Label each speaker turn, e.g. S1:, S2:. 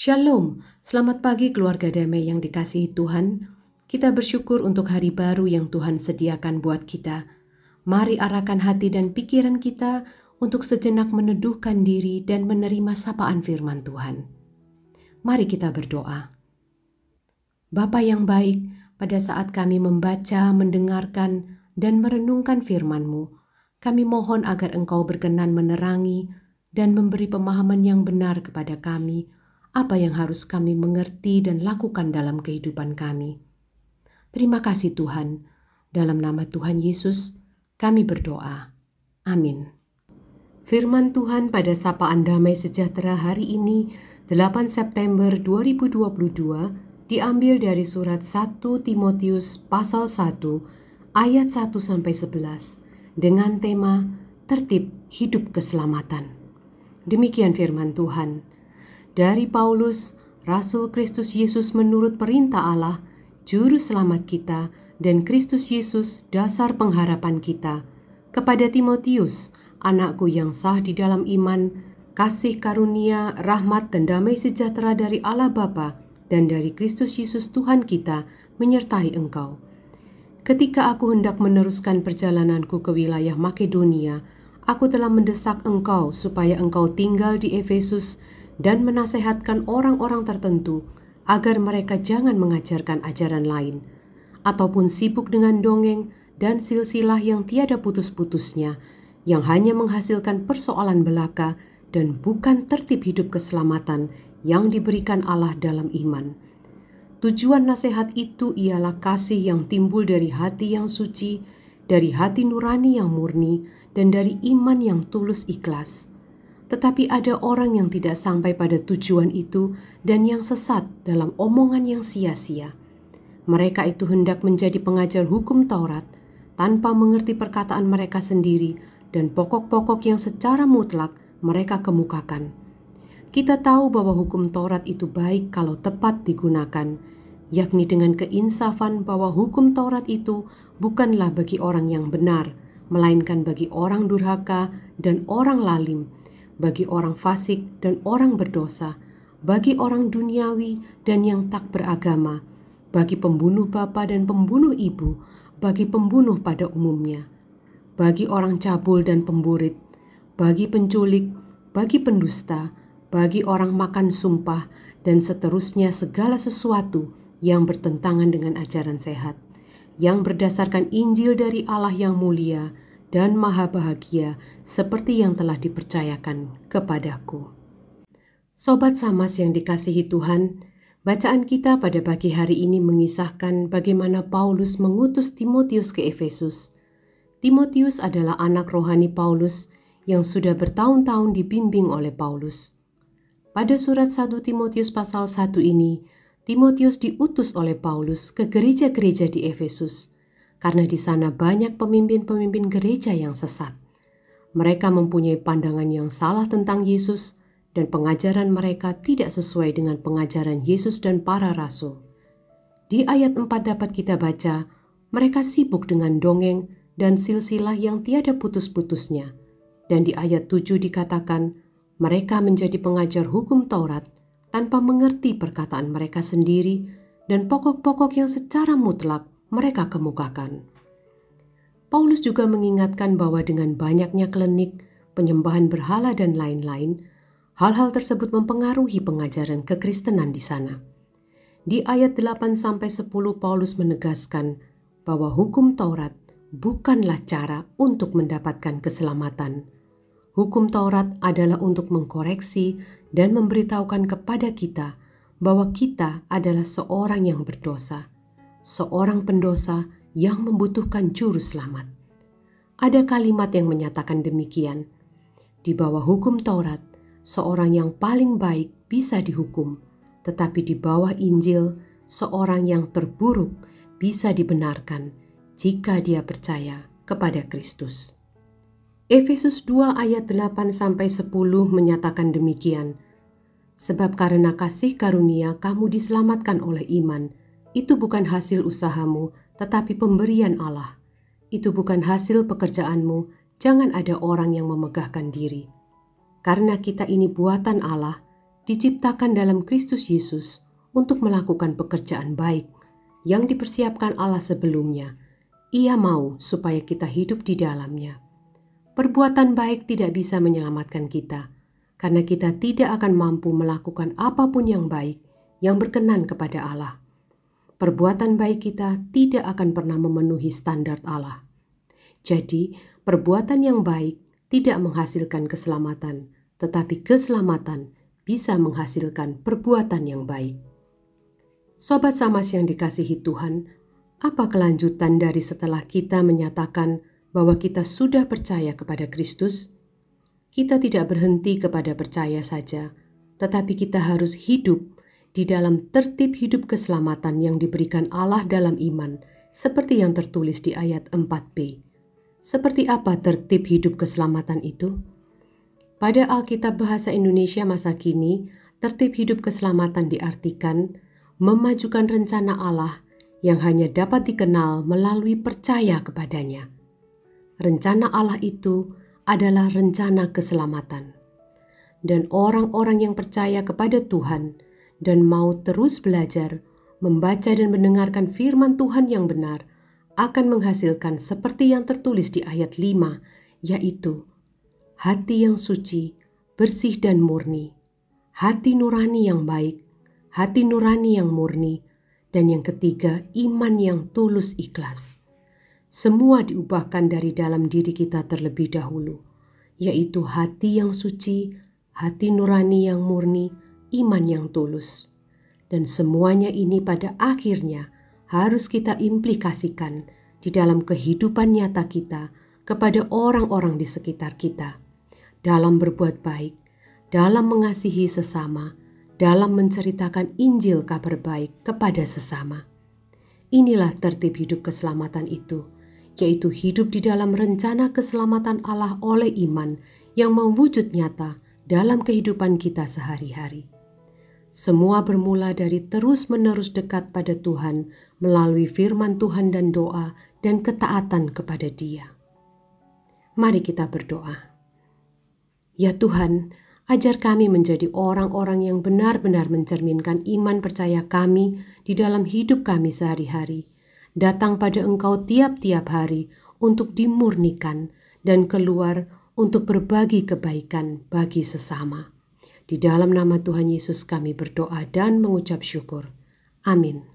S1: Shalom, selamat pagi keluarga damai yang dikasihi Tuhan. Kita bersyukur untuk hari baru yang Tuhan sediakan buat kita. Mari arahkan hati dan pikiran kita untuk sejenak meneduhkan diri dan menerima sapaan firman Tuhan. Mari kita berdoa. Bapa yang baik, pada saat kami membaca, mendengarkan, dan merenungkan firman-Mu, kami mohon agar Engkau berkenan menerangi dan memberi pemahaman yang benar kepada kami, apa yang harus kami mengerti dan lakukan dalam kehidupan kami. Terima kasih Tuhan. Dalam nama Tuhan Yesus, kami berdoa. Amin. Firman Tuhan pada sapaan damai sejahtera hari ini, 8 September 2022, diambil dari surat 1 Timotius pasal 1 ayat 1 sampai 11 dengan tema tertib hidup keselamatan. Demikian firman Tuhan. Dari Paulus, Rasul Kristus Yesus menurut perintah Allah, Juru Selamat kita, dan Kristus Yesus dasar pengharapan kita, kepada Timotius, anakku yang sah di dalam iman, kasih karunia, rahmat, dan damai sejahtera dari Allah Bapa dan dari Kristus Yesus Tuhan kita menyertai engkau. Ketika aku hendak meneruskan perjalananku ke wilayah Makedonia, aku telah mendesak engkau supaya engkau tinggal di Efesus dan menasehatkan orang-orang tertentu agar mereka jangan mengajarkan ajaran lain, ataupun sibuk dengan dongeng dan silsilah yang tiada putus-putusnya, yang hanya menghasilkan persoalan belaka dan bukan tertib hidup keselamatan yang diberikan Allah dalam iman. Tujuan nasihat itu ialah kasih yang timbul dari hati yang suci, dari hati nurani yang murni, dan dari iman yang tulus ikhlas tetapi ada orang yang tidak sampai pada tujuan itu dan yang sesat dalam omongan yang sia-sia. Mereka itu hendak menjadi pengajar hukum Taurat tanpa mengerti perkataan mereka sendiri dan pokok-pokok yang secara mutlak mereka kemukakan. Kita tahu bahwa hukum Taurat itu baik kalau tepat digunakan, yakni dengan keinsafan bahwa hukum Taurat itu bukanlah bagi orang yang benar, melainkan bagi orang durhaka dan orang lalim bagi orang fasik dan orang berdosa, bagi orang duniawi dan yang tak beragama, bagi pembunuh bapa dan pembunuh ibu, bagi pembunuh pada umumnya, bagi orang cabul dan pemburit, bagi penculik, bagi pendusta, bagi orang makan sumpah, dan seterusnya segala sesuatu yang bertentangan dengan ajaran sehat, yang berdasarkan Injil dari Allah yang mulia, dan maha bahagia seperti yang telah dipercayakan kepadaku. Sobat Samas yang dikasihi Tuhan, bacaan kita pada pagi hari ini mengisahkan bagaimana Paulus mengutus Timotius ke Efesus. Timotius adalah anak rohani Paulus yang sudah bertahun-tahun dibimbing oleh Paulus. Pada surat 1 Timotius pasal 1 ini, Timotius diutus oleh Paulus ke gereja-gereja di Efesus karena di sana banyak pemimpin-pemimpin gereja yang sesat. Mereka mempunyai pandangan yang salah tentang Yesus, dan pengajaran mereka tidak sesuai dengan pengajaran Yesus dan para rasul. Di ayat 4 dapat kita baca, mereka sibuk dengan dongeng dan silsilah yang tiada putus-putusnya. Dan di ayat 7 dikatakan, mereka menjadi pengajar hukum Taurat tanpa mengerti perkataan mereka sendiri dan pokok-pokok yang secara mutlak mereka kemukakan. Paulus juga mengingatkan bahwa dengan banyaknya klinik, penyembahan berhala dan lain-lain, hal-hal tersebut mempengaruhi pengajaran kekristenan di sana. Di ayat 8 sampai 10 Paulus menegaskan bahwa hukum Taurat bukanlah cara untuk mendapatkan keselamatan. Hukum Taurat adalah untuk mengkoreksi dan memberitahukan kepada kita bahwa kita adalah seorang yang berdosa seorang pendosa yang membutuhkan juru selamat. Ada kalimat yang menyatakan demikian. Di bawah hukum Taurat, seorang yang paling baik bisa dihukum, tetapi di bawah Injil, seorang yang terburuk bisa dibenarkan jika dia percaya kepada Kristus. Efesus 2 ayat 8 sampai 10 menyatakan demikian. Sebab karena kasih karunia kamu diselamatkan oleh iman, itu bukan hasil usahamu, tetapi pemberian Allah. Itu bukan hasil pekerjaanmu, jangan ada orang yang memegahkan diri. Karena kita ini buatan Allah, diciptakan dalam Kristus Yesus untuk melakukan pekerjaan baik yang dipersiapkan Allah sebelumnya. Ia mau supaya kita hidup di dalamnya. Perbuatan baik tidak bisa menyelamatkan kita, karena kita tidak akan mampu melakukan apa pun yang baik yang berkenan kepada Allah. Perbuatan baik kita tidak akan pernah memenuhi standar Allah. Jadi, perbuatan yang baik tidak menghasilkan keselamatan, tetapi keselamatan bisa menghasilkan perbuatan yang baik. Sobat Samas yang dikasihi Tuhan, apa kelanjutan dari setelah kita menyatakan bahwa kita sudah percaya kepada Kristus? kita tidak berhenti kepada percaya saja, tetapi kita harus hidup di dalam tertib hidup keselamatan yang diberikan Allah dalam iman, seperti yang tertulis di ayat 4b. Seperti apa tertib hidup keselamatan itu? Pada Alkitab Bahasa Indonesia masa kini, tertib hidup keselamatan diartikan memajukan rencana Allah yang hanya dapat dikenal melalui percaya kepadanya. Rencana Allah itu adalah rencana keselamatan. Dan orang-orang yang percaya kepada Tuhan dan mau terus belajar, membaca dan mendengarkan firman Tuhan yang benar akan menghasilkan seperti yang tertulis di ayat 5, yaitu hati yang suci, bersih dan murni, hati nurani yang baik, hati nurani yang murni, dan yang ketiga iman yang tulus ikhlas. Semua diubahkan dari dalam diri kita terlebih dahulu, yaitu hati yang suci, hati nurani yang murni, iman yang tulus. Dan semuanya ini pada akhirnya harus kita implikasikan di dalam kehidupan nyata kita kepada orang-orang di sekitar kita, dalam berbuat baik, dalam mengasihi sesama, dalam menceritakan Injil kabar baik kepada sesama. Inilah tertib hidup keselamatan itu yaitu hidup di dalam rencana keselamatan Allah oleh iman yang mewujud nyata dalam kehidupan kita sehari-hari. Semua bermula dari terus-menerus dekat pada Tuhan melalui firman Tuhan dan doa dan ketaatan kepada Dia. Mari kita berdoa. Ya Tuhan, ajar kami menjadi orang-orang yang benar-benar mencerminkan iman percaya kami di dalam hidup kami sehari-hari datang pada Engkau tiap-tiap hari untuk dimurnikan dan keluar untuk berbagi kebaikan bagi sesama. Di dalam nama Tuhan Yesus kami berdoa dan mengucap syukur. Amin.